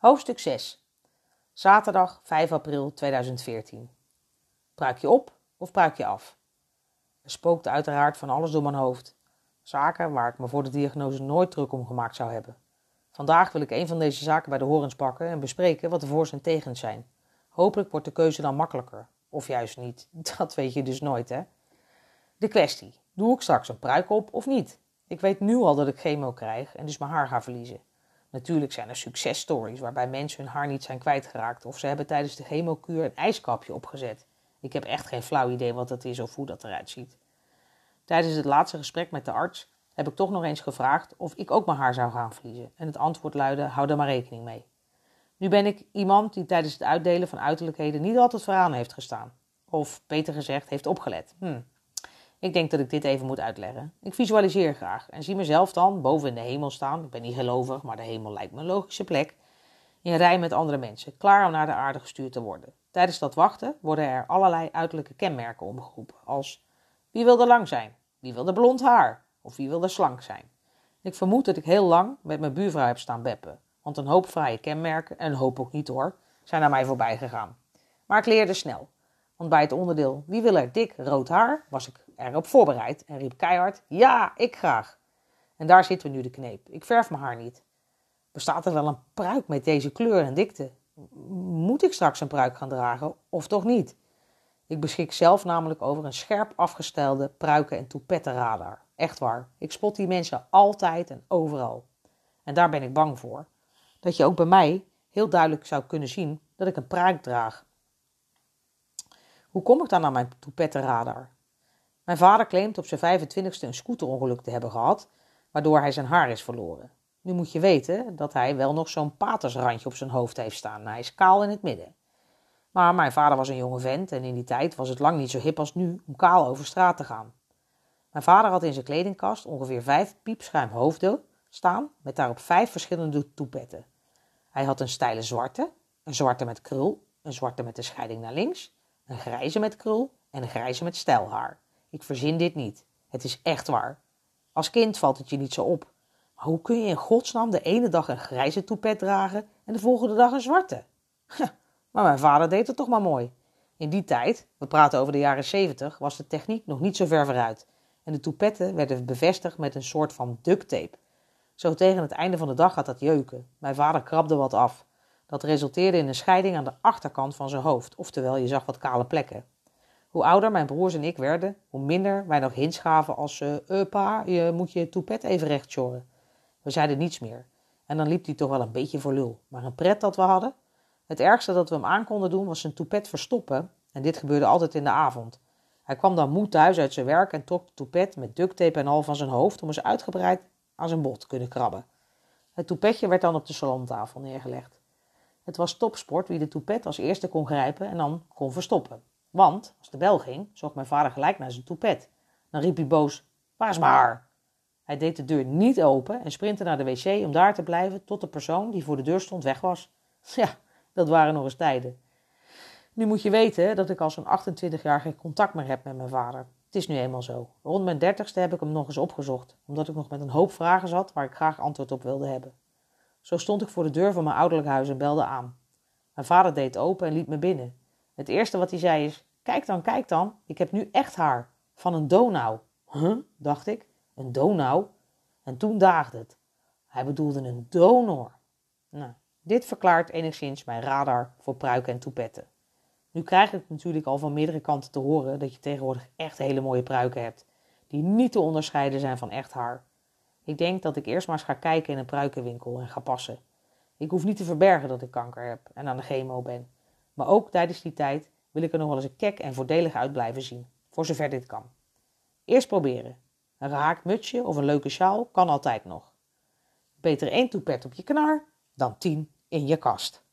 Hoofdstuk 6. Zaterdag 5 april 2014. Pruik je op of pruik je af? Er spookt uiteraard van alles door mijn hoofd. Zaken waar ik me voor de diagnose nooit druk om gemaakt zou hebben. Vandaag wil ik een van deze zaken bij de horens pakken en bespreken wat de voor's en tegens zijn. Hopelijk wordt de keuze dan makkelijker. Of juist niet. Dat weet je dus nooit, hè? De kwestie. Doe ik straks een pruik op of niet? Ik weet nu al dat ik chemo krijg en dus mijn haar ga verliezen. Natuurlijk zijn er successtories waarbij mensen hun haar niet zijn kwijtgeraakt of ze hebben tijdens de chemokuur een ijskapje opgezet. Ik heb echt geen flauw idee wat dat is of hoe dat eruit ziet. Tijdens het laatste gesprek met de arts heb ik toch nog eens gevraagd of ik ook mijn haar zou gaan verliezen. En het antwoord luidde: hou daar maar rekening mee. Nu ben ik iemand die tijdens het uitdelen van uiterlijkheden niet altijd vooraan heeft gestaan. Of beter gezegd, heeft opgelet. Hm. Ik denk dat ik dit even moet uitleggen. Ik visualiseer graag en zie mezelf dan boven in de hemel staan. Ik ben niet gelovig, maar de hemel lijkt me een logische plek. In rij met andere mensen, klaar om naar de aarde gestuurd te worden. Tijdens dat wachten worden er allerlei uiterlijke kenmerken omgeroepen, als wie wil er lang zijn, wie wil er blond haar of wie wil er slank zijn. Ik vermoed dat ik heel lang met mijn buurvrouw heb staan beppen, want een hoop fraaie kenmerken, en een hoop ook niet hoor, zijn aan mij voorbij gegaan. Maar ik leerde snel, want bij het onderdeel wie wil er dik rood haar was ik erop voorbereid en riep keihard: Ja, ik graag. En daar zitten we nu de kneep. Ik verf mijn haar niet. Bestaat er wel een pruik met deze kleur en dikte? Moet ik straks een pruik gaan dragen of toch niet? Ik beschik zelf namelijk over een scherp afgestelde pruiken- en toepettenradar. Echt waar. Ik spot die mensen altijd en overal. En daar ben ik bang voor. Dat je ook bij mij heel duidelijk zou kunnen zien dat ik een pruik draag. Hoe kom ik dan aan mijn toepettenradar? Mijn vader claimt op zijn 25ste een scooterongeluk te hebben gehad, waardoor hij zijn haar is verloren. Nu moet je weten dat hij wel nog zo'n patersrandje op zijn hoofd heeft staan. Hij is kaal in het midden. Maar mijn vader was een jonge vent en in die tijd was het lang niet zo hip als nu om kaal over straat te gaan. Mijn vader had in zijn kledingkast ongeveer vijf piepschuim hoofden staan met daarop vijf verschillende toepetten. Hij had een steile zwarte, een zwarte met krul, een zwarte met de scheiding naar links, een grijze met krul en een grijze met stijlhaar. Ik verzin dit niet. Het is echt waar. Als kind valt het je niet zo op. Maar hoe kun je in godsnaam de ene dag een grijze toepet dragen en de volgende dag een zwarte? maar mijn vader deed het toch maar mooi. In die tijd, we praten over de jaren 70, was de techniek nog niet zo ver vooruit. En de toepetten werden bevestigd met een soort van duct tape. Zo tegen het einde van de dag gaat dat jeuken. Mijn vader krabde wat af. Dat resulteerde in een scheiding aan de achterkant van zijn hoofd, oftewel je zag wat kale plekken. Hoe ouder mijn broers en ik werden, hoe minder wij nog hints gaven als uh, pa, je moet je toepet even recht sjorren. We zeiden niets meer. En dan liep hij toch wel een beetje voor lul. Maar een pret dat we hadden. Het ergste dat we hem aan konden doen was zijn toepet verstoppen. En dit gebeurde altijd in de avond. Hij kwam dan moe thuis uit zijn werk en trok de toepet met ducttape en al van zijn hoofd om eens uitgebreid aan zijn bot te kunnen krabben. Het toepetje werd dan op de salontafel neergelegd. Het was topsport wie de toepet als eerste kon grijpen en dan kon verstoppen. Want, als de bel ging, zocht mijn vader gelijk naar zijn toepet. Dan riep hij boos, waar is mijn haar? Hij deed de deur niet open en sprintte naar de wc om daar te blijven tot de persoon die voor de deur stond weg was. Ja, dat waren nog eens tijden. Nu moet je weten dat ik al zo'n 28 jaar geen contact meer heb met mijn vader. Het is nu eenmaal zo. Rond mijn dertigste heb ik hem nog eens opgezocht, omdat ik nog met een hoop vragen zat waar ik graag antwoord op wilde hebben. Zo stond ik voor de deur van mijn ouderlijk huis en belde aan. Mijn vader deed open en liet me binnen. Het eerste wat hij zei is: Kijk dan, kijk dan, ik heb nu echt haar. Van een donau. Huh? dacht ik. Een donau? En toen daagde het. Hij bedoelde een donor. Nou, dit verklaart enigszins mijn radar voor pruiken en toepetten. Nu krijg ik natuurlijk al van meerdere kanten te horen dat je tegenwoordig echt hele mooie pruiken hebt, die niet te onderscheiden zijn van echt haar. Ik denk dat ik eerst maar eens ga kijken in een pruikenwinkel en ga passen. Ik hoef niet te verbergen dat ik kanker heb en aan de chemo ben. Maar ook tijdens die tijd wil ik er nog wel eens een kek en voordelig uit blijven zien, voor zover dit kan. Eerst proberen. Een gehaakt mutsje of een leuke sjaal kan altijd nog. Beter één toepet op je knar dan tien in je kast.